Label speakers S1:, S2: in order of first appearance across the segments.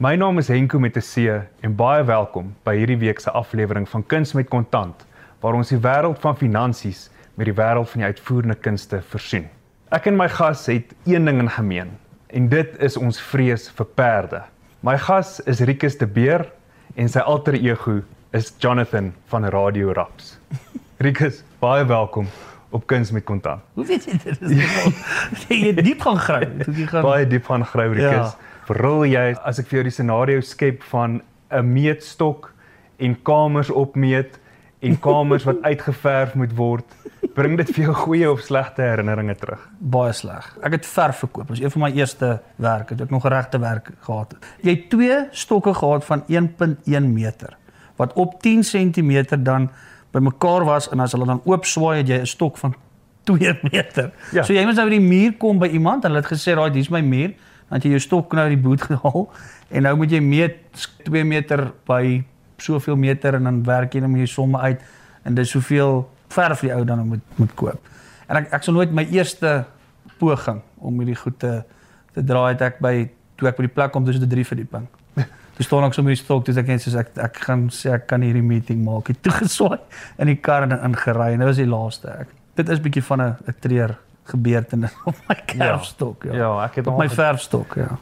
S1: My naam is Henko met 'n C en baie welkom by hierdie week se aflewering van Kuns met Kontant waar ons die wêreld van finansies met die wêreld van die uitvoerende kunste versoen. Ek en my gas het een ding in gemeen en dit is ons vrees vir perde. My gas is Rikus de Beer en sy alter ego is Jonathan van Radio Raps. Rikus, baie welkom op Kuns met Kontant.
S2: Hoe weet jy dit? Jy het diep gaan jy gaan
S1: Baie diep van Rikus.
S2: Ja.
S1: Verrol jy as ek vir jou die scenario skep van 'n meetstok en kamers opmeet en kamers wat uitgeverf moet word, bring dit vir jou goeie of slegte herinneringe terug?
S2: baie sleg. Ek het verf verkoop. Dit was een van my eerste werke. Het ek nog 'n regte werk gehad. Jy het twee stokke gehad van 1.1 meter wat op 10 cm dan bymekaar was en as hulle dan oop swaai het jy 'n stok van 2 meter.
S1: Ja.
S2: So jy moet nou by die muur kom by iemand en hulle het gesê, "Raai, dis my muur." Dan het jy jou stok nou uit die boot gehaal en nou moet jy meet 2 meter by soveel meter en dan werk jy dan met jou somme uit en dis soveel verf die ou dan moet moet koop. En ek ek sal nooit my eerste poging om hierdie goed te te draai het ek by toe ek by die plek kom dis 'n drie verdieping. Toe staan ek so met die stok, dis ek net soos ek ek gaan sê ek kan hierdie meeting maak. Ek toegeswaai in die kar en ingery en dit was die laaste ek. Dit is bietjie van 'n 'n treur gebeurtenis op my kerfstok, ja.
S1: Ja, ek het
S2: op my verfstok, ja.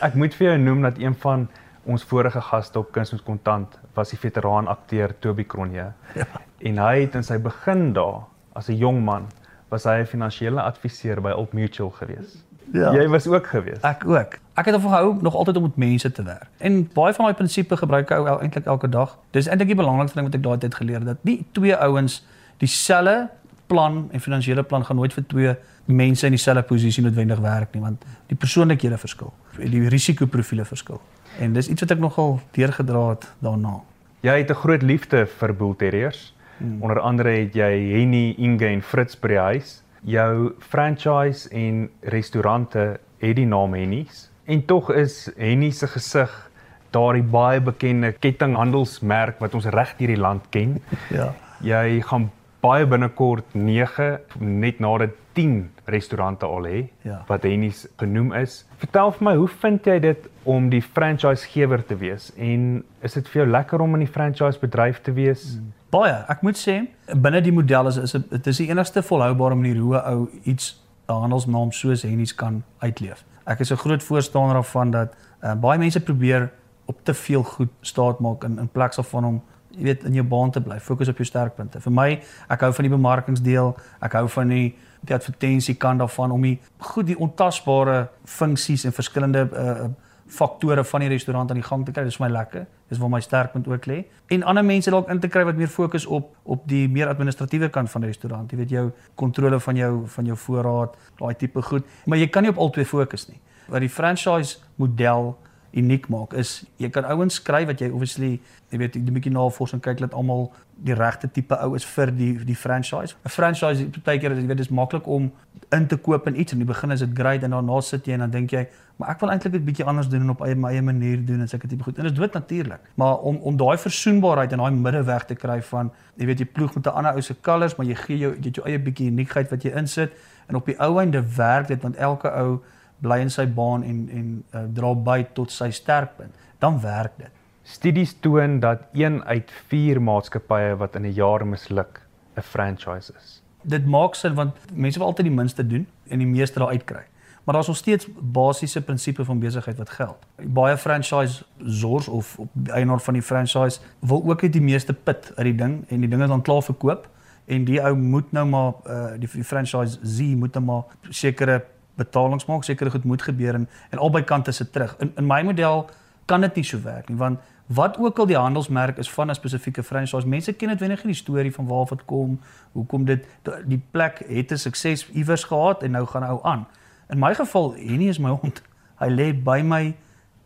S1: Ek moet vir jou noem dat een van ons vorige gaste op Kuns met Kontant was die veteraan akteur Toby Cronje.
S2: Ja.
S1: En hy het in sy begin daar as 'n jong man was hy 'n finansiële adviseur by Old Mutual gewees.
S2: Ja.
S1: Jy was ook gewees.
S2: Ek ook. Ek het ervan gehou nog altyd om met mense te werk. En baie van daai prinsipe gebruik ek ou eintlik elke dag. Dis eintlik die belangrikste ding wat ek daai tyd geleer het dat nie twee ouens dieselfde plan en finansiële plan gaan nooit vir twee mense in dieselfde posisie noodwendig werk nie, want die persoonlikhede verskil. Die risikoprofiele verskil. En dis iets wat ek nogal deurgedra het daarna.
S1: Jy het 'n groot liefde vir Bull Terriers.
S2: Hmm.
S1: Onder andere het jy Henny, Inge en Fritz by die huis. Jou franchise en restaurante het die naam Henny's. En tog is Henny se gesig daardie baie bekende kettinghandelsmerk wat ons reg deur die land ken.
S2: Ja.
S1: Jy gaan baie binnekort 9 net nadat 10 restaurante al hê
S2: Ja.
S1: wat Henny's genoem is. Vertel vir my, hoe vind jy dit om die franchisegewer te wees en is dit vir jou lekker om in die franchise bedryf te wees? Mm.
S2: Baie. Ek moet sê binne die model is is dit is die enigste volhoubare manier hoe 'n ou iets 'n handelsnaam soos Hennies kan uitleef. Ek is 'n groot voorstander daarvan dat uh, baie mense probeer op te veel goed staat maak in in plaas daarvan om jy weet in jou baan te bly. Fokus op jou sterkpunte. Vir my, ek hou van die bemarkingsdeel, ek hou van die die advertensie kant daarvan om die goed die ontasbare funksies en verskillende uh, faktore van die restaurant aan die gang te kry. Dis vir my lekker. Dis waar my sterkpunt ook lê. En ander mense dalk in te kry wat meer fokus op op die meer administratiewe kant van die restaurant. Jy weet jou kontrole van jou van jou voorraad, daai tipe goed. Maar jy kan nie op albei fokus nie. Wat die franchise model uniek maak is jy kan ouens skry wat jy obviously jy weet jy 'n bietjie navorsing kyk dat almal die regte tipe ou is vir die die franchise. 'n Franchise partykeer jy weet dis maklik om in te koop in iets en in die begin is dit great en daarna sit jy en dan dink jy maar ek wil eintlik dit bietjie anders doen en op eie my eie manier doen en sulke tipe goed. En dit is dood natuurlik. Maar om om daai versoenbaarheid en daai middeweg te kry van jy weet jy ploeg met 'n ander ou se colours maar jy gee jou jy het jou eie bietjie uniekheid wat jy insit en op die ou einde werk dit want elke ou bly in sy baan en en uh, dra by tot sy sterkpunt, dan werk dit.
S1: Studies toon dat 1 uit 4 maatskappye wat in 'n jaar misluk, 'n franchise is.
S2: Dit maak sin want mense wil altyd die minste doen en die meeste daar uitkry. Maar daar's nog steeds basiese prinsipe van besigheid wat geld. Baie franchise zors of eienaar van die franchise wil ook net die meeste pit uit die ding en die ding is dan klaar verkoop en die ou moet nou maar uh, die, die franchise Z moet nou maar sekere betalings maak, sekere goed moet gebeur en en albei kante se terug. In in my model kan dit nie so werk nie want wat ook al die handelsmerk is van 'n spesifieke franchise, mense ken dit wenig nie die storie van waar dit kom, hoekom dit die plek het 'n sukses iewers gehad en nou gaan hou aan. In my geval, Henny is my hond. Hy lê by my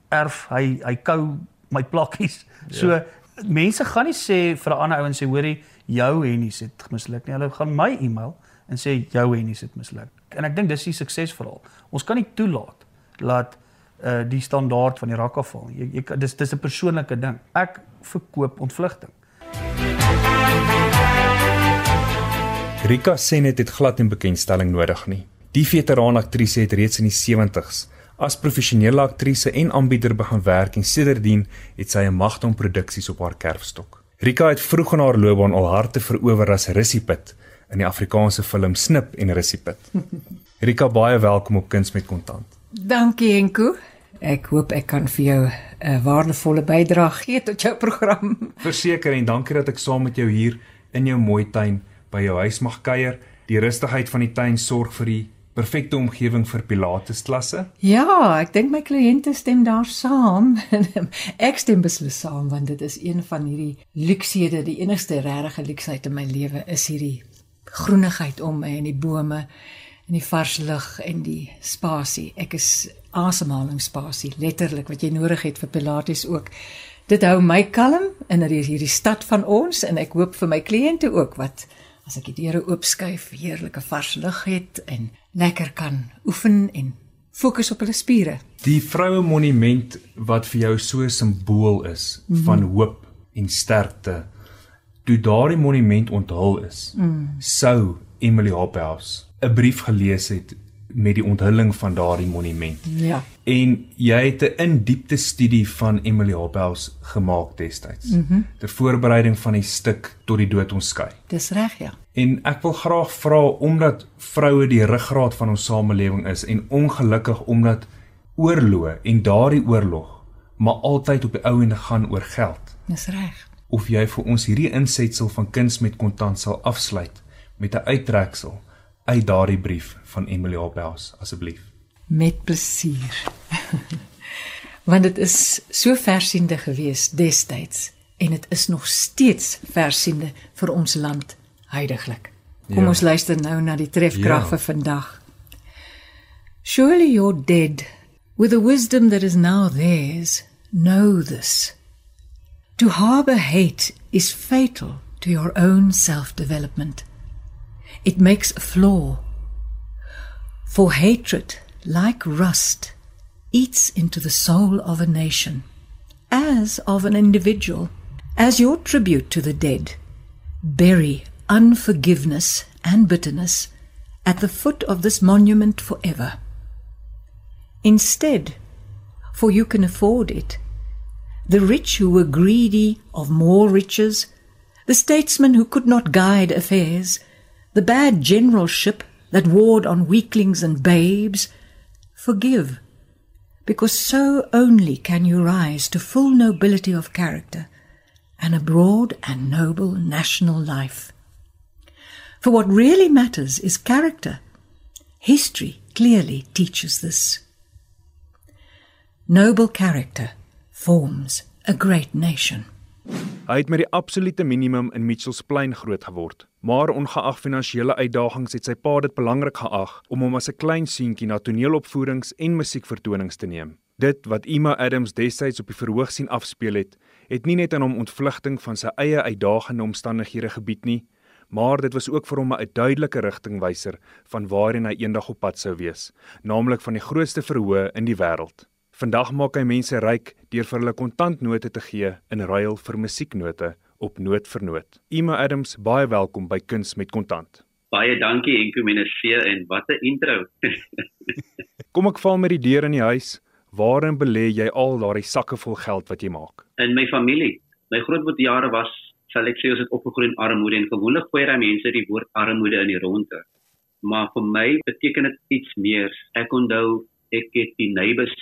S2: erf, hy hy kou my plakkies. So ja. mense gaan nie sê vir 'n ander ou en sê hoorie, jou Henny het misluk nie. Hulle gaan my e-mail en sê jou Henny het misluk. En ek dink dis die suksesverhaal. Ons kan nie toelaat dat uh die standaard van die rak afval. Jy, jy dis dis 'n persoonlike ding. Ek verkoop ontvlugting.
S3: Rika Senet het glad nie bekendstelling nodig nie. Die veteraan aktrise het reeds in die 70's
S1: as professionele aktrise en aanbieder begin werk en sedertdien het sy 'n magdom produksies op haar kerfstok. Rika het vroeg in haar loopbaan al harte verower as Rissipit in die Afrikaanse film Snip en Rissipit. Rika, baie welkom op Kuns met Kontant.
S3: Dankie Enko. Ek hoop ek kan vir jou 'n waardevolle bydrae gee tot jou program.
S1: Verseker en dankie dat ek saam met jou hier in jou mooi tuin by jou huis mag kuier. Die rustigheid van die tuin sorg vir die perfekte omgewing vir pilates klasse.
S3: Ja, ek dink my kliënte stem daar saam. ek stem beslis saam want dit is een van hierdie luksehede, die enigste regte luksheid in my lewe is hierdie groenigheid om my en die bome en die vars lug en die spasie. Ek is asemhalingsspasie letterlik wat jy nodig het vir pilates ook. Dit hou my kalm in hierdie stad van ons en ek hoop vir my kliënte ook wat as ek die deure oopskuif, heerlike vars lug het en lekker kan oefen en fokus op hulle spiere.
S1: Die vroue monument wat vir jou so 'n simbool is mm -hmm. van hoop en sterkte. Toe daardie monument onthul is, mm. sou Emily Hophouse 'n brief gelees het met die onthulling van daardie monument.
S3: Ja.
S1: En jy het 'n in-diepte studie van Emily Hobhouse gemaak destyds. Mm die voorbereiding van die stuk tot die dood ons skei.
S3: Dis reg, ja.
S1: En ek wil graag vra omdat vroue die ruggraat van ons samelewing is en ongelukkig omdat oorloë en daardie oorlog maar altyd op die ou ende gaan oor geld.
S3: Dis reg.
S1: Of jy vir ons hierdie insetsel van kuns met kontant sal afsluit met 'n uittreksel uit daardie brief van Emily Hobhouse asseblief.
S3: Met plesier. Want dit is so versiende gewees destyds en dit is nog steeds versiende vir ons land heidaglik. Kom ja. ons luister nou na die trefkrag ja. vir vandag. Surely you're dead with the wisdom that is now theirs. Know this. To harbor hate is fatal to your own self-development. It makes a flaw. For hatred, like rust, eats into the soul of a nation, as of an individual. As your tribute to the dead, bury unforgiveness and bitterness at the foot of this monument forever. Instead, for you can afford it, the rich who were greedy of more riches, the statesmen who could not guide affairs, the bad generalship that warred on weaklings and babes, forgive, because so only can you rise to full nobility of character and a broad and noble national life. For what really matters is character. History clearly teaches this. Noble character forms a great nation.
S1: Hy het met die absolute minimum in Mitchells Plain groot geword, maar ongeag finansiële uitdagings het sy pa dit belangrik geag om hom as 'n klein seentjie na toneelopvoerings en musiekvertonings te neem. Dit wat Emma Adams destyds op die verhoog sien afspeel het, het nie net aan hom ontvlugting van sy eie uitdagende omstandighede gebied nie, maar dit was ook vir hom 'n duidelike rigtingwyser van waarheen hy eendag op pad sou wees, naamlik van die grootste verhoog in die wêreld. Vandag maak hy mense ryk deur vir hulle kontantnote te gee in ruil vir musieknote op noot vir noot. Emma Adams, baie welkom by Kuns met Kontant.
S4: Baie dankie Enko Menesie en wat 'n intro.
S1: Kom ek val met die deur in die huis. Waarin belê jy al daardie sakke vol geld wat jy maak?
S4: In my familie. My grootmoeder jare was, sal ek sê, ons het opgegroei in armoede en gewoonlik gooi daai mense die woord armoede in die ronde. Maar vir my beteken dit iets meer. Ek onthou ek het die neighbors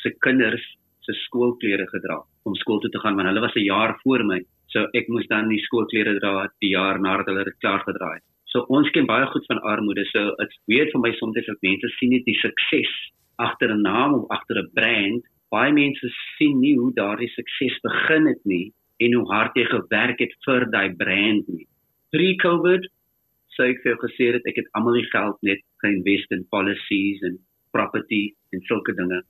S4: se kinders se skoolklere gedra om skool toe te gaan want hulle was 'n jaar voor my. So ek moes dan die skoolklere dra die jaar nadat hulle dit klaar gedra het. So ons ken baie goed van armoede. So dit's weird vir my soms as mense sien net die sukses agter 'n naam of agter 'n brand. Baie mense sien nie hoe daardie sukses begin het nie en hoe hard jy gewerk het vir daai brand nie. Pre-COVID sê ek vir gesê dat ek het almal die geld net geïnvest in policies en property en sulke dinge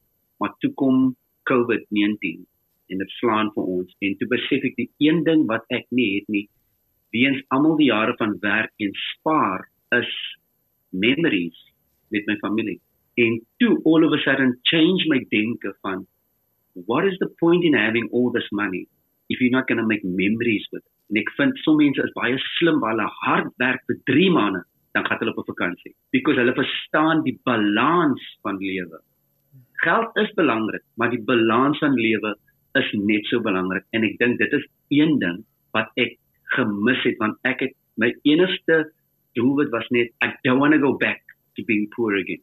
S4: maar toe kom COVID-19 en dit slaan vir ons en toe besef ek die een ding wat ek nie het nie weens almal die jare van werk en spaar is memories met my familie en toe all of a sudden change my denke van what is the point in having all this money if you're not going to make memories with it? en ek vind so mense is baie slim waar hulle hard werk vir 3 maande dan gaan hulle op 'n vakansie because hulle verstaan die balans van lewe Geld is belangrik, maar die balans van lewe is net so belangrik en ek dink dit is een ding wat ek gemis het want ek het my enigste doelwit was net I don't want to go back to being poor again.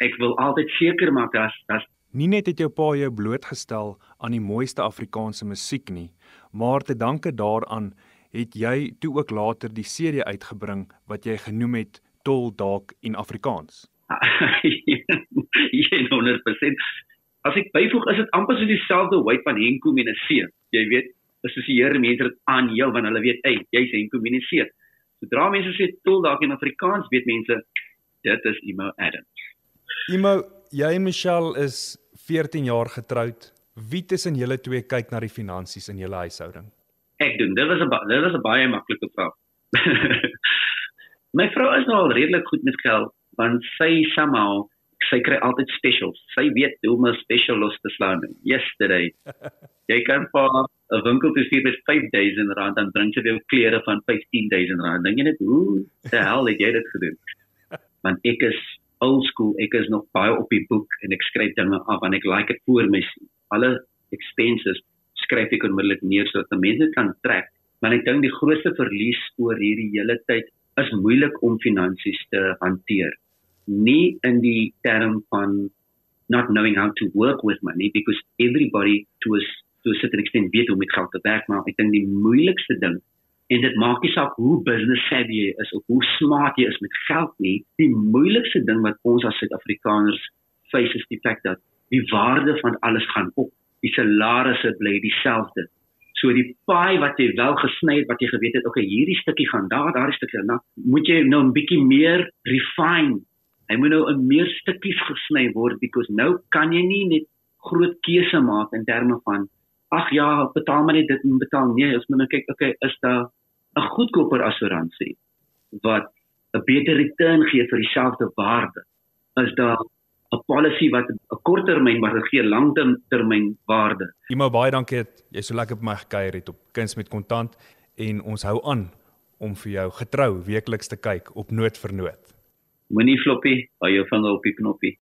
S4: Ek wil altyd seker maak dat dat
S1: nie net het jou pa jou blootgestel aan die mooiste Afrikaanse musiek nie, maar te danke daaraan het jy toe ook later die serie uitgebring wat jy genoem het Tol Dalk in Afrikaans.
S4: 100%. As ek byvoeg is dit amper so dieselfde wyte van Henko Menese. Jy weet, assosieer mense dit aan jou want hulle weet, "Ey, jy's Henko Menese." Sodra mense sê Tol Dalk in Afrikaans, weet mense dit is Imo Adams.
S1: Imo, jy en Michelle is 14 jaar getroud. Wie tussen julle twee kyk na die finansies in julle huishouding?
S4: Ek doen. Dit was 'n dit was 'n baie maklike vraag. My vrou is nou al redelik goed met geld want sy somehow sy kry altyd specials. Sy weet hoe om 'n special los te slaan. Yesterday. jy kan vir 'n winkel te stuur met 5000 rand dan bring sy jou klere van 15000 rand. Dink jy net hoe die hel het jy dit gedoen? Want ek is old school. Ek is nog baie op die boek en ek skryf dinge af en ek like dit voor my alle expenses skryf ek onmiddellik neer sodat mense kan trek. Maar ek dink die grootste verlies oor hierdie hele tyd is moeilik om finansies te hanteer. Nie in die term van not knowing how to work with money because everybody to us to a certain extent weet hoe om met geld te werk, maar ek dink die moeilikste ding en dit maak nie saak hoe business savvy jy is of hoe smart jy is met geld nie, die moeilikste ding wat ons as Suid-Afrikaners face is die feit dat die waarde van alles gaan op. Die salarisse bly dieselfde. So die paai wat jy wel gesny het wat jy geweet het, okay, hierdie stukkie gaan daar, daardie stukkie dan moet jy nou 'n bietjie meer refine. Hy moet nou 'n meer stukkies gesny word because nou kan jy nie net groot keuse maak in terme van ag ja, betaal maar net dit en betaal nee, ons moet nou kyk, okay, is daar 'n goedkoper assuransie wat 'n beter return gee vir dieselfde waarde? Is daar 'n policy wat 'n korttermyn maar gee langtermyn waarde.
S1: Imo baie dankie dat jy so lekker by my gekuier het op Kuns met Kontant en ons hou aan om vir jou getrou weekliks te kyk op noot vir noot.
S4: Moenie floppy, hou jou vinger op die knoppie.